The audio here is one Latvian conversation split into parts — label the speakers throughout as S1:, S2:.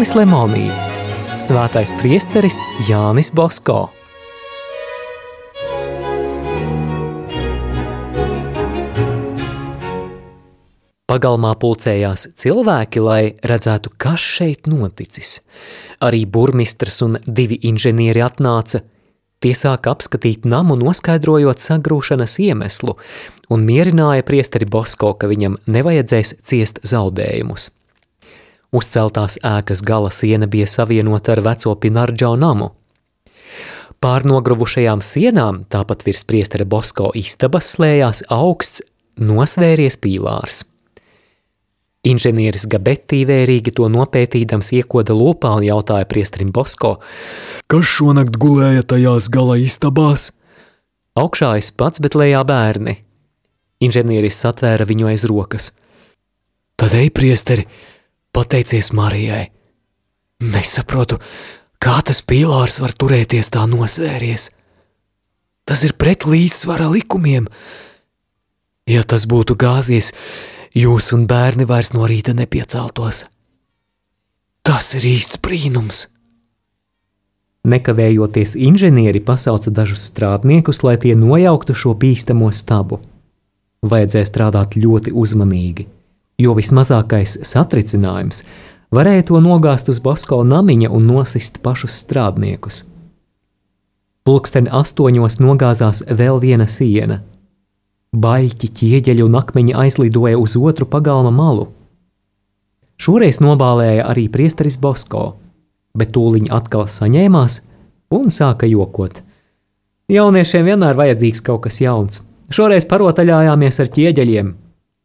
S1: Jānis Lemonī, Svētais priesteris Jānis Bosko. Pagalmā pulcējās cilvēki, lai redzētu, kas šeit noticis. Arī burmistrs un divi inženieri atnāca. Tie sāka apskatīt namu, noskaidrojot sagrūšanas iemeslu, un mierināja priesteri Bosko, ka viņam nevajadzēs ciest zaudējumus. Uzceltās ēkas gala siena bija savienota ar veco Pinardžau namu. Pār nogruvušajām sienām, tāpat virs priestera Bosko istabas, slējās augsts, nosvēries pīlārs. Inženieris Gabetti vērīgi to nopētīdams iekoda lopā un jautāja priesterim Bosko,
S2: kas šonakt gulēja tajās gala istabās?
S1: Augšā es pats, bet lejā bērni. Inženieris satvēra viņu aiz rokas.
S2: Tad ej, priesteri, pateicies Marijai. Nesaprotu, kā tas pīlārs var turēties tā nosvēries. Tas ir pret līdzsvara likumiem. Ja tas būtu gāzies, jūs un bērni vairs no rīta nepieceltos. Tas ir īsts brīnums!
S1: Nekavējoties inženieri pasauca dažus strādniekus, lai tie nojauktu šo bīstamo stabu. Vajadzēja strādāt ļoti uzmanīgi, jo vismazākais satricinājums varēja to nogāzt uz Basko namiņa un nosist pašus strādniekus. Pulksten astoņos nogāzās vēl viena siena – Baļķi, ķieģeļi un akmeņi aizlidoja uz otru pagalma malu. Šoreiz nobālēja arī priesteris Bosko, bet tūliņ atkal saņēmās un sāka jokot. Jauniešiem vienmēr vajadzīgs kaut kas jauns. Šoreiz parotaļājāmies ar ķieģeļiem.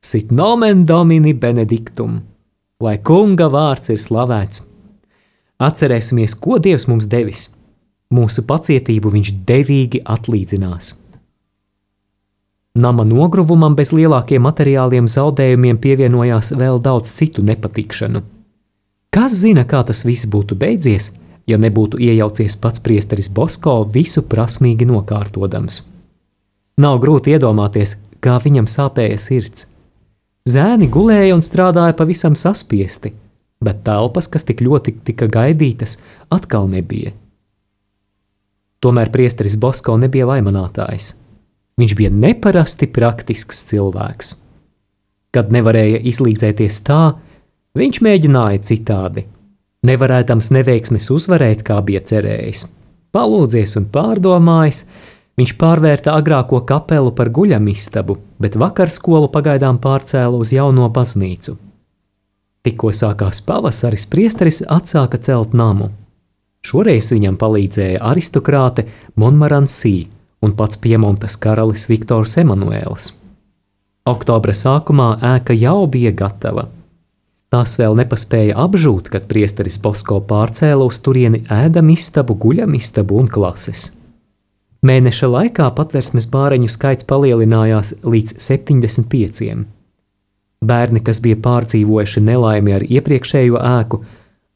S1: Sit nomen domini benediktum, lai kunga vārds ir slavēts. Atcerēsimies, ko Dievs mums devis. Mūsu pacietību viņš devīgi atlīdzinās. Nama nogruvumam bez lielākiem materiāliem zaudējumiem pievienojās vēl daudz citu nepatikšanu. Kas zina, kā tas viss būtu beidzies, ja nebūtu iejaucies pats priesteris Bosko visu prasmīgi nokārtodams? Nav grūti iedomāties, kā viņam sāpēja sirds. Zēni gulēja un strādāja pavisam saspiesti, bet telpas, kas tik ļoti tika gaidītas, atkal nebija. Tomēr priesteris Bosko nebija vaimanātājs. Viņš bija neparasti praktisks cilvēks. Kad nevarēja izlīdzēties tā, viņš mēģināja citādi. Nevarēdams neveiksmes uzvarēt, kā bija cerējis. Palūdzies un pārdomājis, viņš pārvērta agrāko kapelu par guļamistabu, bet vakarskolu pagaidām pārcēla uz jauno baznīcu. Tikko sākās pavasaris, priesteris atsāka celt namu. Šoreiz viņam palīdzēja aristokrāte Monmaransī, un pats Piemontes karalis Viktors Emanuēls. Oktobra sākumā ēka jau bija gatava. Tās vēl nepaspēja apžūt, kad priesteris Posko pārcēla uz turieni ēdamistabu, guļamistabu un klases. Mēneša laikā patversmes bāreņu skaits palielinājās līdz 75. Bērni, kas bija pārdzīvojuši nelaimi ar iepriekšējo ēku,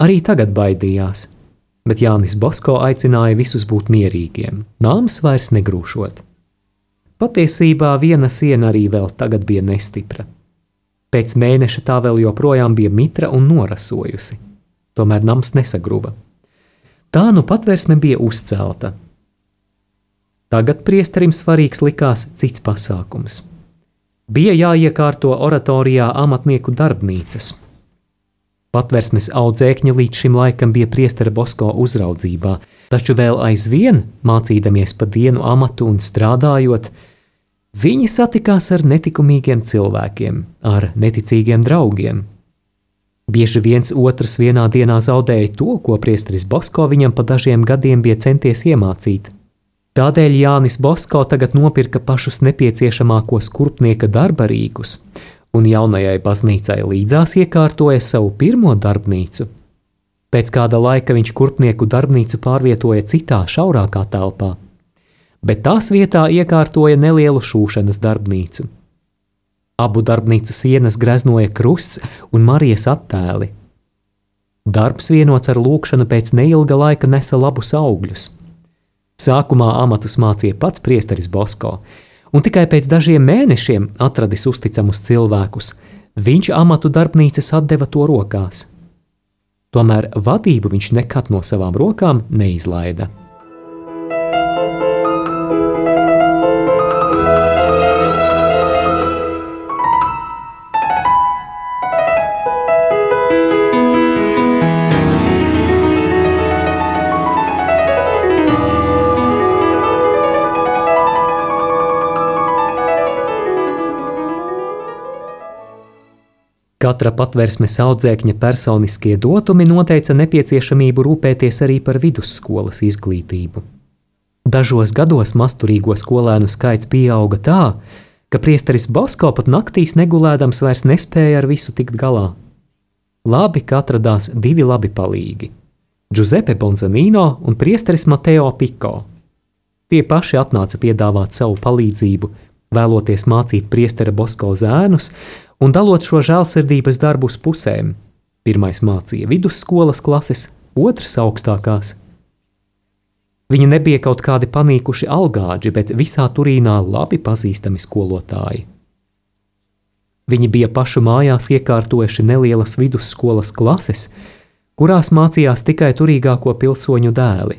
S1: arī tagad baidījās – bet Jānis Bosko aicināja visus būt mierīgiem, nāms vairs negrūšot. Patiesībā viena siena arī vēl tagad bija nestipra. Pēc mēneša tā vēl joprojām bija mitra un norasojusi, tomēr nams nesagruva. Tā nu patvērsme bija uzcelta. Tagad priesterim svarīgs likās cits pasākums. Bija jāiekārto oratorijā amatnieku darbnīcas – Patversmes audzēkņi līdz šim laikam bija priestera Bosko uzraudzībā, taču vēl aizvien, mācīdamies pa dienu amatu un strādājot, viņi satikās ar netikumīgiem cilvēkiem, ar neticīgiem draugiem. Bieži viens otrs vienā dienā zaudēja to, ko priesteris Bosko viņam pa dažiem gadiem bija centies iemācīt. Tādēļ Jānis Bosko tagad nopirka pašus nepieciešamākos kurpnieka darba rīkus un jaunajai baznīcai līdzās iekārtoja savu pirmo darbnīcu. Pēc kāda laika viņš kurpnieku darbnīcu pārvietoja citā, šaurākā telpā, bet tās vietā iekārtoja nelielu šūšanas darbnīcu. Abu darbnīcu sienas greznoja krusts un Marijas attēli. Darbs vienots ar lūkšanu pēc neilga laika nesa labus augļus. Sākumā amatus mācīja pats priesteris Bosko, un tikai pēc dažiem mēnešiem atradis uzticamus cilvēkus, viņš amatu darbnīcas atdeva to rokās. tomēr vadību viņš nekad no savām rokām neizlaida. Katra patvērsmes audzēkņa personiskie dotumi noteica nepieciešamību rūpēties arī par vidusskolas izglītību. Dažos gados masturīgo skolēnu skaits pieauga tā, ka priesteris Bosko pat naktīs negulēdams vairs nespēja ar visu tikt galā. Labi, ka atradās divi labi palīgi - Giuseppe Bonzanino un priesteris Mateo Piko. Tie paši atnāca piedāvāt savu palīdzību, vēloties mācīt priestera Bosko zēnus un dalot šo žēlsirdības darbu uz pusēm. Pirmais mācīja vidusskolas klases, otrs augstākās. Viņi nebija kaut kādi panīkuši algāģi, bet visā Turīnā labi pazīstami skolotāji. Viņi bija pašu mājās iekārtojuši nelielas vidusskolas klases, kurās mācījās tikai turīgāko pilsoņu dēli.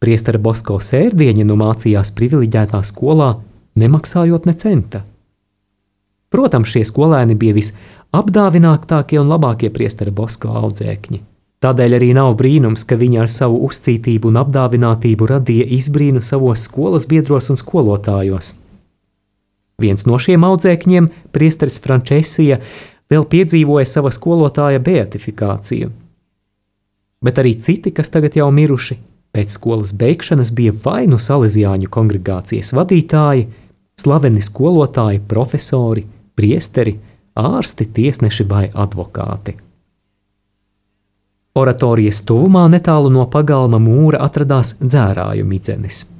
S1: Priestera Bosko sērdieņa nu mācījās privileģētā skolā, nemaksājot ne centa. Protams, šie skolēni bija visapdāvinātākie un labākie priestera Bosko audzēkņi. Tādēļ arī nav brīnums, ka viņi ar savu uzcītību un apdāvinātību radīja izbrīnu savos skolas biedros un skolotājos. Viens no šiem audzēkņiem, priesteris Frančēsija, vēl piedzīvoja sava skolotāja beatifikāciju. Bet arī citi, kas tagad jau miruši, pēc skolas beigšanas bija vai nu salīdzjāņu kongregācijas vadītāji, slaveni skolotāji, profesori, priesteri, ārsti, tiesneši vai advokāti. Oratorijas tuvumā netālu no pagalma mūra atradās dzērāju midzenis.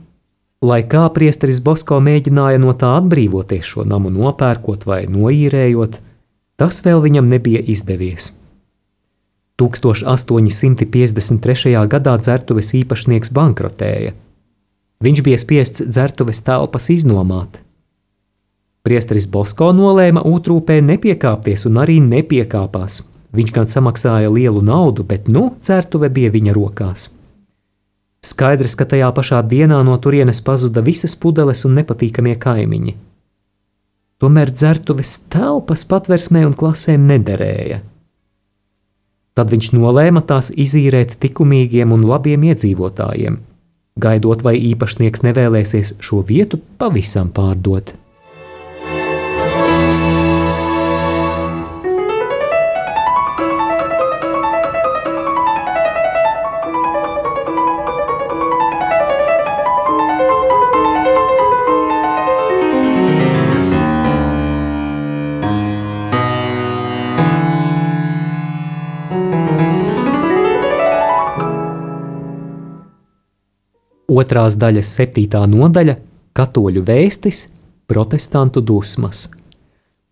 S1: Lai kā priesteris Bosko mēģināja no tā atbrīvoties šo namu nopērkot vai noīrējot, tas vēl viņam nebija izdevies. 1853. gadā dzertuves īpašnieks bankrotēja. Viņš bija spiests dzertuves telpas iznomāt, Priesteris Bosko nolēma Utrūpē nepiekāpties un arī nepiekāpās. Viņš gan samaksāja lielu naudu, bet nu certuve bija viņa rokās. Skaidrs, ka tajā pašā dienā no turienes pazuda visas pudeles un nepatīkamie kaimiņi. Tomēr dzertuves telpas patversmē un klasēm nederēja. Tad viņš nolēma tās izīrēt likumīgiem un labiem iedzīvotājiem, gaidot, vai īpašnieks nevēlēsies šo vietu pavisam pārdot. Otrās daļas septītā nodaļa - Katoļu vēstis, protestantu dusmas.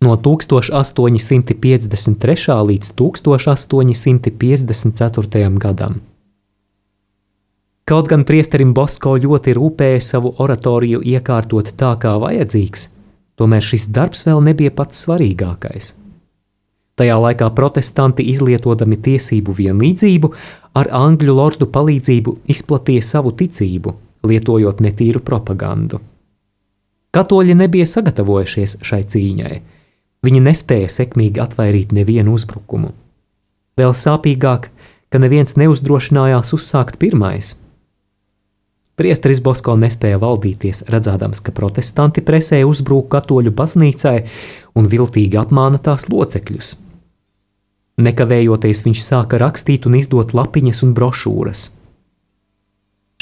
S1: No 1853. līdz 1854. gadam. Kaut gan priesterim Bosko ļoti rūpēja savu oratoriju iekārtot tā, kā vajadzīgs, tomēr šis darbs vēl nebija pats svarīgākais. Tajā laikā protestanti, izlietodami tiesību vienlīdzību, ar angļu lordu palīdzību izplatīja savu ticību, lietojot netīru propagandu. Katoļi nebija sagatavojušies šai cīņai. Viņi nespēja sekmīgi atvairīt nevienu uzbrukumu. Vēl sāpīgāk, ka neviens neuzdrošinājās uzsākt pirmais. Priesteris Bosko nespēja valdīties, redzēdams, ka protestanti presē uzbrūk katoļu baznīcai un viltīgi apmāna tās locekļus. Nekavējoties viņš sāka rakstīt un izdot lapiņas un brošūras.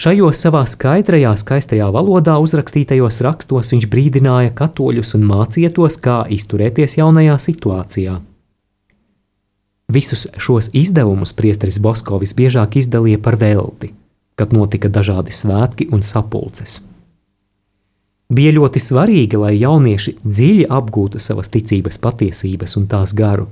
S1: Šajos savā skaidrajā, skaistajā valodā uzrakstītajos rakstos viņš brīdināja katoļus un mācīja tos, kā izturēties jaunajā situācijā. Visus šos izdevumus priesteris Bosko visbiežāk izdalīja par velti, kad notika dažādi svētki un sapulces. Bija ļoti svarīgi, lai jaunieši dziļi apgūtu savas ticības patiesības un tās garu.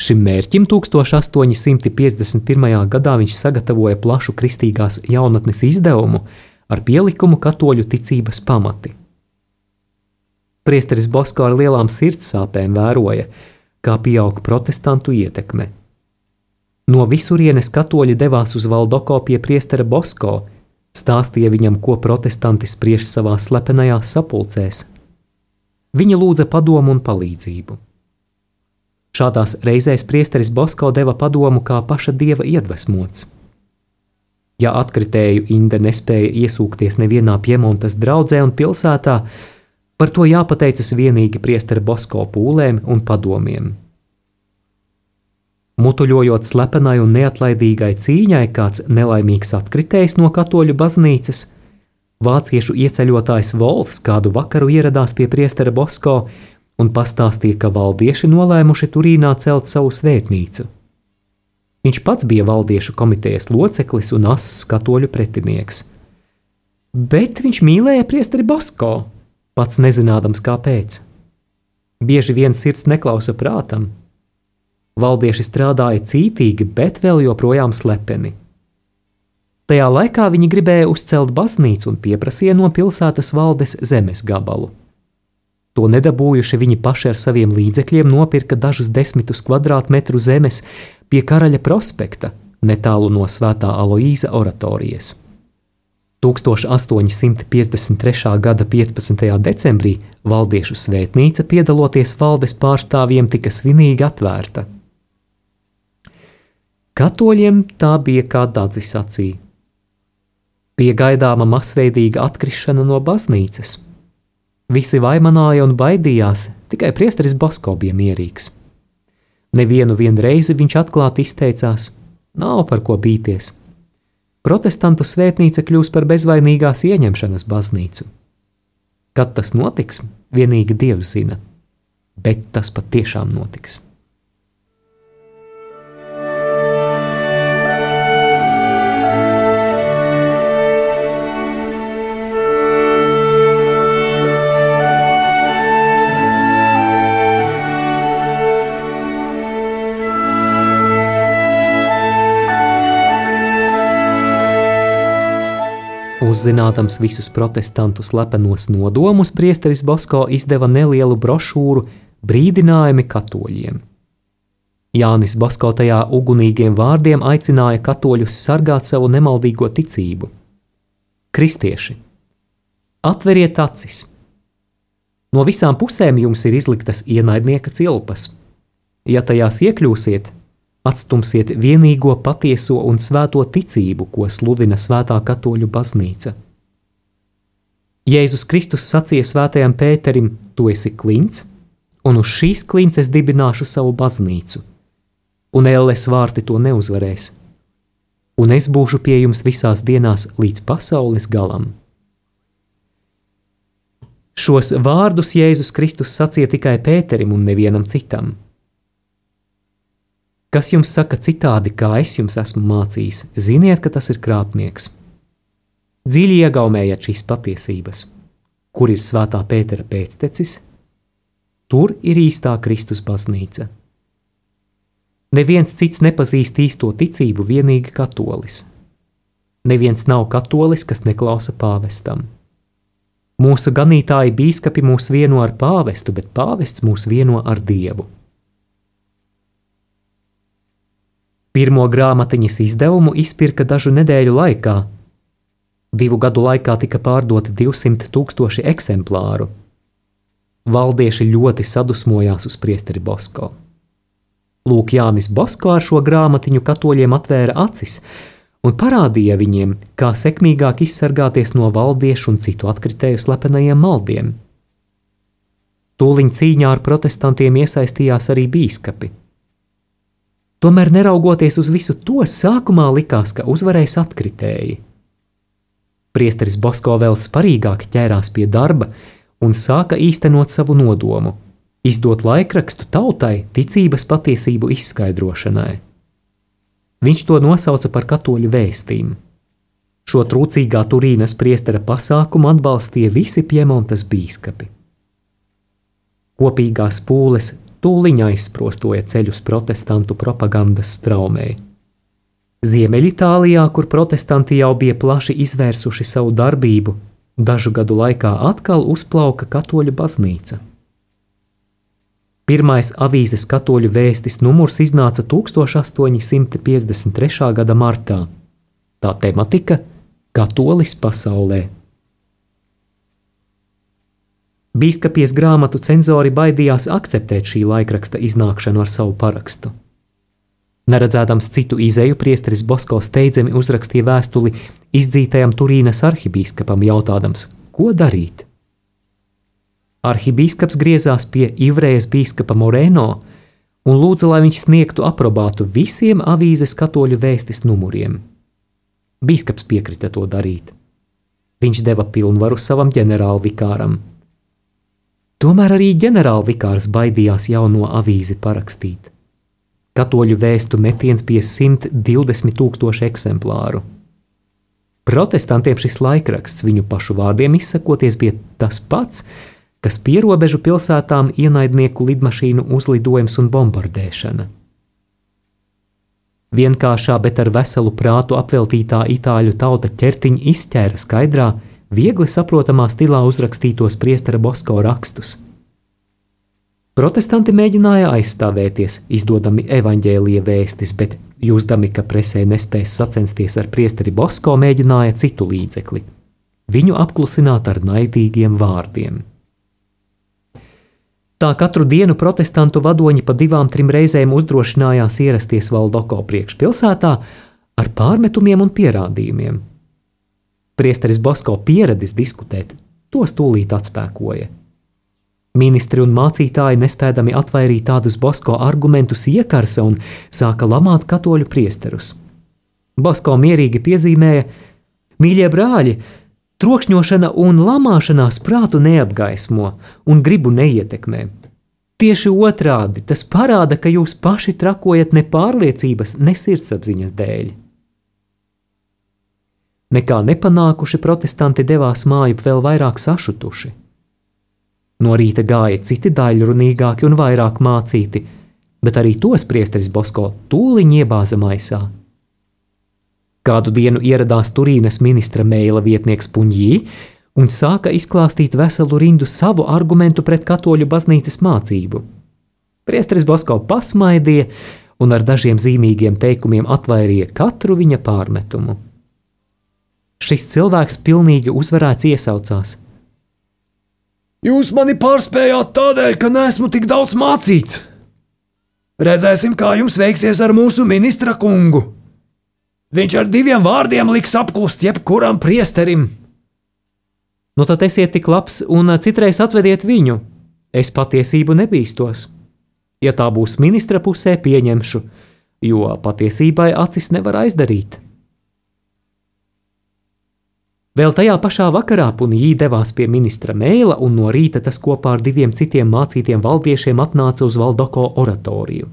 S1: Šim mērķim 1851. gadā viņš sagatavoja plašu kristīgās jaunatnes izdevumu ar pielikumu katoļu ticības pamati. Priesteris Bosko ar lielām sirdsāpēm vēroja, kā pieaug protestantu ietekme. No visurienes katoļi devās uz Valdoko pie priestera Bosko, stāstīja viņam, ko protestanti spriež savā slepenajās sapulcēs. Viņa lūdza padomu un palīdzību. Šādās reizēs priesteris Bosko deva padomu kā paša dieva iedvesmots. Ja atkritēju Inde nespēja iesūkties nevienā Piemontas draudzē un pilsētā, par to jāpateicas vienīgi priestera Bosko pūlēm un padomiem. Mutuļojot slepenai un neatlaidīgai cīņai, kāds nelaimīgs atkritējs no katoļu baznīcas, vāciešu ieceļotājs Volfs kādu vakaru ieradās pie priestera Bosko un pastāstīja, ka valdieši nolēmuši Turīnā celt savu svētnīcu. Viņš pats bija valdiešu komitejas loceklis un ass katoļu pretinieks. Bet viņš mīlēja priesteri Bosko, pats nezinādams kāpēc. Bieži vien sirds neklausa prātam, Valdieši strādāja cītīgi, bet vēl joprojām slepeni. Tajā laikā viņi gribēja uzcelt baznīcu un pieprasīja no pilsētas valdes zemes gabalu. To nedabūjuši viņi paši ar saviem līdzekļiem nopirka dažus desmitus kvadrātmetru zemes pie Karaļa prospekta, netālu no Svētā Aloīza oratorijas. 1853. gada 15. decembrī valdiešu svētnīca, piedaloties valdes pārstāvjiem, tika svinīgi atvērta. Katoļiem tā bija kā dadzis acī. Bija gaidāma masveidīga atkrišana no baznīcas. Visi vaimanāja un baidījās, tikai priesteris Basko bija mierīgs. Nevienu reizi viņš atklāti izteicās: Nav par ko bīties. Protestantu svētnīca kļūs par bezvainīgās ieņemšanas baznīcu. Kad tas notiks, vienīgi Dievs zina, bet tas patiešām notiks. Uzzinādams visus protestantu slepenos nodomus, priesteris Bosko izdeva nelielu brošūru brīdinājumi katoļiem. Jānis Bosko tajā ugunīgiem vārdiem aicināja katoļus sargāt savu nemaldīgo ticību. Kristieši, atveriet acis! No visām pusēm jums ir izliktas ienaidnieka cilpas. Ja tajās iekļūsiet, Atstumsiet vienīgo patieso un svēto ticību, ko sludina Svētā katoļu baznīca. Jēzus Kristus sacīja Svētajam Pēterim: Tu esi klints, un uz šīs klints es dibināšu savu baznīcu, un ēles vārti to neuzvarēs, un es būšu pie jums visās dienās līdz pasaules galam. Šos vārdus Jēzus Kristus sacīja tikai Pēterim un nevienam citam. Kas jums saka citādi, kā es jums esmu mācījis, ziniet, ka tas ir krāpnieks. Dziļi iegaumējiet šīs patiesības, kur ir svētā Pētera pēctecis, tur ir īstā Kristus baznīca. Neviens cits nepazīst īsto ticību, vienīgi katolis. Neviens nav katolis, kas neklausa pāvestam. Mūsu ganītāji bīskapi mūs vieno ar pāvestu, bet pāvests mūs vieno ar dievu. Pirmo grāmatiņas izdevumu izpirka dažu nedēļu laikā. Divu gadu laikā tika pārdoti 200 tūkstoši eksemplāru. Valdieši ļoti sadusmojās uz priesteri Bosko. Lūk, Jānis Bosko ar šo grāmatiņu katoļiem atvēra acis un parādīja viņiem, kā sekmīgāk izsargāties no valdiešu un citu atkritēju slepenajiem maldiem. Tūliņ cīņā ar protestantiem iesaistījās arī bīskapi. Tomēr, neraugoties uz visu to, sākumā likās, ka uzvarēs atkritēji. Priesteris Bosko vēl sparīgāk ķērās pie darba un sāka īstenot savu nodomu - izdot laikrakstu tautai ticības patiesību izskaidrošanai. Viņš to nosauca par katoļu vēstījumu. Šo trūcīgā Turīnas priestera pasākumu atbalstīja visi Piemontas bīskapi. Kopīgās pūles tūliņ aizsprostoja ceļus protestantu propagandas straumē. Ziemeļitālijā, kur protestanti jau bija plaši izvērsuši savu darbību, dažu gadu laikā atkal uzplauka katoļu baznīca. Pirmais avīzes katoļu vēstis numurs iznāca 1853. gada martā. Tā tematika - katolis pasaulē. Bīskapies grāmatu cenzori baidījās akceptēt šī laikraksta iznākšanu ar savu parakstu. Neredzēdams citu izēju, priesteris Bosko steidzami uzrakstīja vēstuli izdzītajam Turīnas arhibīskapam, jautādams, ko darīt. Arhibīskaps griezās pie Ivrējas bīskapa Moreno un lūdza, lai viņš sniegtu aprobātu visiem avīzes katoļu vēstis numuriem. Bīskaps piekrita to darīt. Viņš deva pilnvaru savam ģenerālvikāram. Tomēr arī ģenerālvikārs baidījās jauno avīzi parakstīt. Katoļu vēstu metiens bija 120 tūkstoši eksemplāru. Protestantiem šis laikraksts viņu pašu vārdiem izsakoties bija tas pats, kas pierobežu pilsētām ienaidnieku lidmašīnu uzlidojums un bombardēšana. Vienkāršā, bet ar veselu prātu apveltītā itāļu tauta ķertiņa izķēra skaidrā, viegli saprotamā stilā uzrakstītos priestera Bosko rakstus – Protestanti mēģināja aizstāvēties, izdodami evaņģēlīja vēstis, bet jūzdami, ka presē nespēs sacensties ar priesteri Bosko, mēģināja citu līdzekli - viņu apklusināt ar naidīgiem vārdiem. Tā katru dienu protestantu vadoņi pa divām, trim reizēm uzdrošinājās ierasties Valdoko priekšpilsētā ar pārmetumiem un pierādījumiem. Priesteris Bosko pieradis diskutēt, tos tūlīt atspēkoja. Ministri un mācītāji, nespēdami atvairīt tādus Bosko argumentus, iekarsa un sāka lamāt katoļu priesterus. Bosko mierīgi piezīmēja: Mīļie brāļi, trokšņošana un lamāšanās prātu neapgaismo un gribu neietekmē. Tieši otrādi tas parāda, ka jūs paši trakojat ne pārliecības, ne sirdsapziņas dēļ. Nekā nepanākuši protestanti devās mājup vēl vairāk sašutuši. No rīta gāja citi daļrunīgāki un vairāk mācīti, bet arī tos priesteris Bosko tūliņ iebāza maisā. Kādu dienu ieradās Turīnas ministra mēla vietnieks Puņģī un sāka izklāstīt veselu rindu savu argumentu pret katoļu baznīcas mācību. Priesteris Bosko pasmaidīja un ar dažiem zīmīgiem teikumiem atvairīja katru viņa pārmetumu. Šis cilvēks pilnīgi uzvarēts iesaucās –
S3: Jūs mani pārspējāt tādēļ, ka neesmu tik daudz mācīts. Redzēsim, kā jums veiksies ar mūsu ministra kungu. Viņš ar diviem vārdiem liks apklust jebkuram priesterim.
S1: Nu tad esiet tik labs un citreiz atvediet viņu. Es patiesību nebīstos. Ja tā būs ministra pusē, pieņemšu, jo patiesībai acis nevar aizdarīt. Vēl tajā pašā vakarā Punī devās pie ministra mēla, un no rīta tas kopā ar diviem citiem mācītiem valdiešiem atnāca uz Valdoko oratoriju.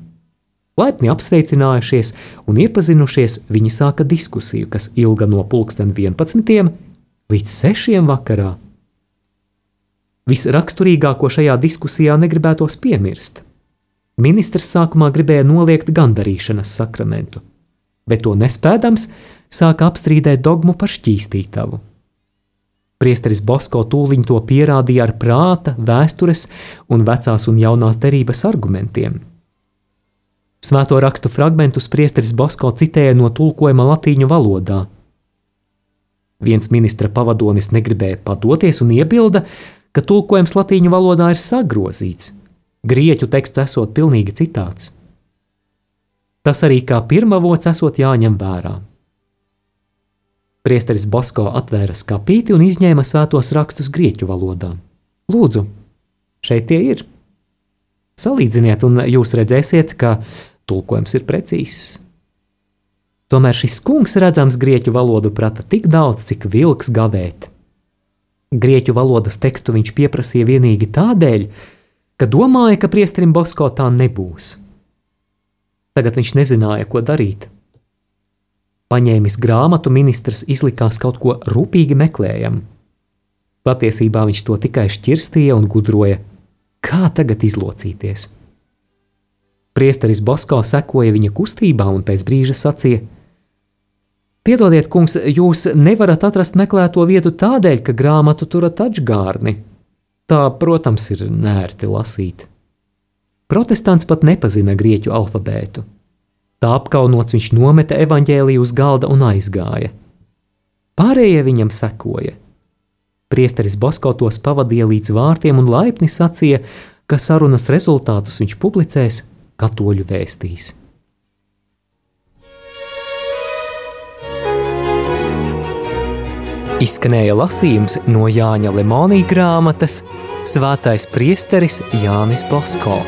S1: Laipni apsveicinājušies un iepazinušies, viņi sāka diskusiju, kas ilga no pulksten 11. līdz 6. vakarā. Visraksturīgāko šajā diskusijā negribētos piemirst. Ministrs sākumā gribēja noliegt gandarīšanas sakramentu, bet to nespēdams, sāka apstrīdēt dogmu par šķīstītavu. Priesteris Bosko tūliņ to pierādīja ar prāta, vēstures un vecās un jaunās derības argumentiem. Svēto rakstu fragmentus priesteris Bosko citēja no tulkojuma latīņu valodā. Viens ministra pavadonis negribēja padoties un iebilda, ka tulkojums latīņu valodā ir sagrozīts, grieķu teksts esot pilnīgi citāds. Tas arī kā pirmavots esot jāņem vērā. Priesteris Bosko atvēra skapīti un izņēma svētos rakstus grieķu valodā. Lūdzu, šeit tie ir. Salīdziniet, un jūs redzēsiet, ka tulkojums ir precīzs. Tomēr šis kungs redzams grieķu valodu prata tik daudz, cik vilks gavēt. Grieķu valodas tekstu viņš pieprasīja tikai tādēļ, ka domāja, ka priesterim Bosko tā nebūs. Tagad viņš nezināja, ko darīt. Paņēmis grāmatu, ministrs izlikās kaut ko rūpīgi meklējam. Patiesībā viņš to tikai šķirstīja un gudroja, kā tagad izlocīties. Priesteris Bosko sekoja viņa kustībā un pēc brīža sacīja: Piedodiet, kungs, jūs nevarat atrast meklēto vietu tādēļ, ka grāmatu turat atžgārni. Tā, protams, ir nērti lasīt. Protestants pat nepazina grieķu alfabētu. Tā apkaunots viņš nometa evaņģēliju uz galda un aizgāja. Pārējie viņam sekoja. Priesteris Bosko tos pavadīja līdz vārtiem un laipni sacīja, ka sarunas rezultātus viņš publicēs katoļu vēstīs. Izskanēja lasījums no Jāņa Lemonija grāmatas Svētais priesteris Jānis Bosko.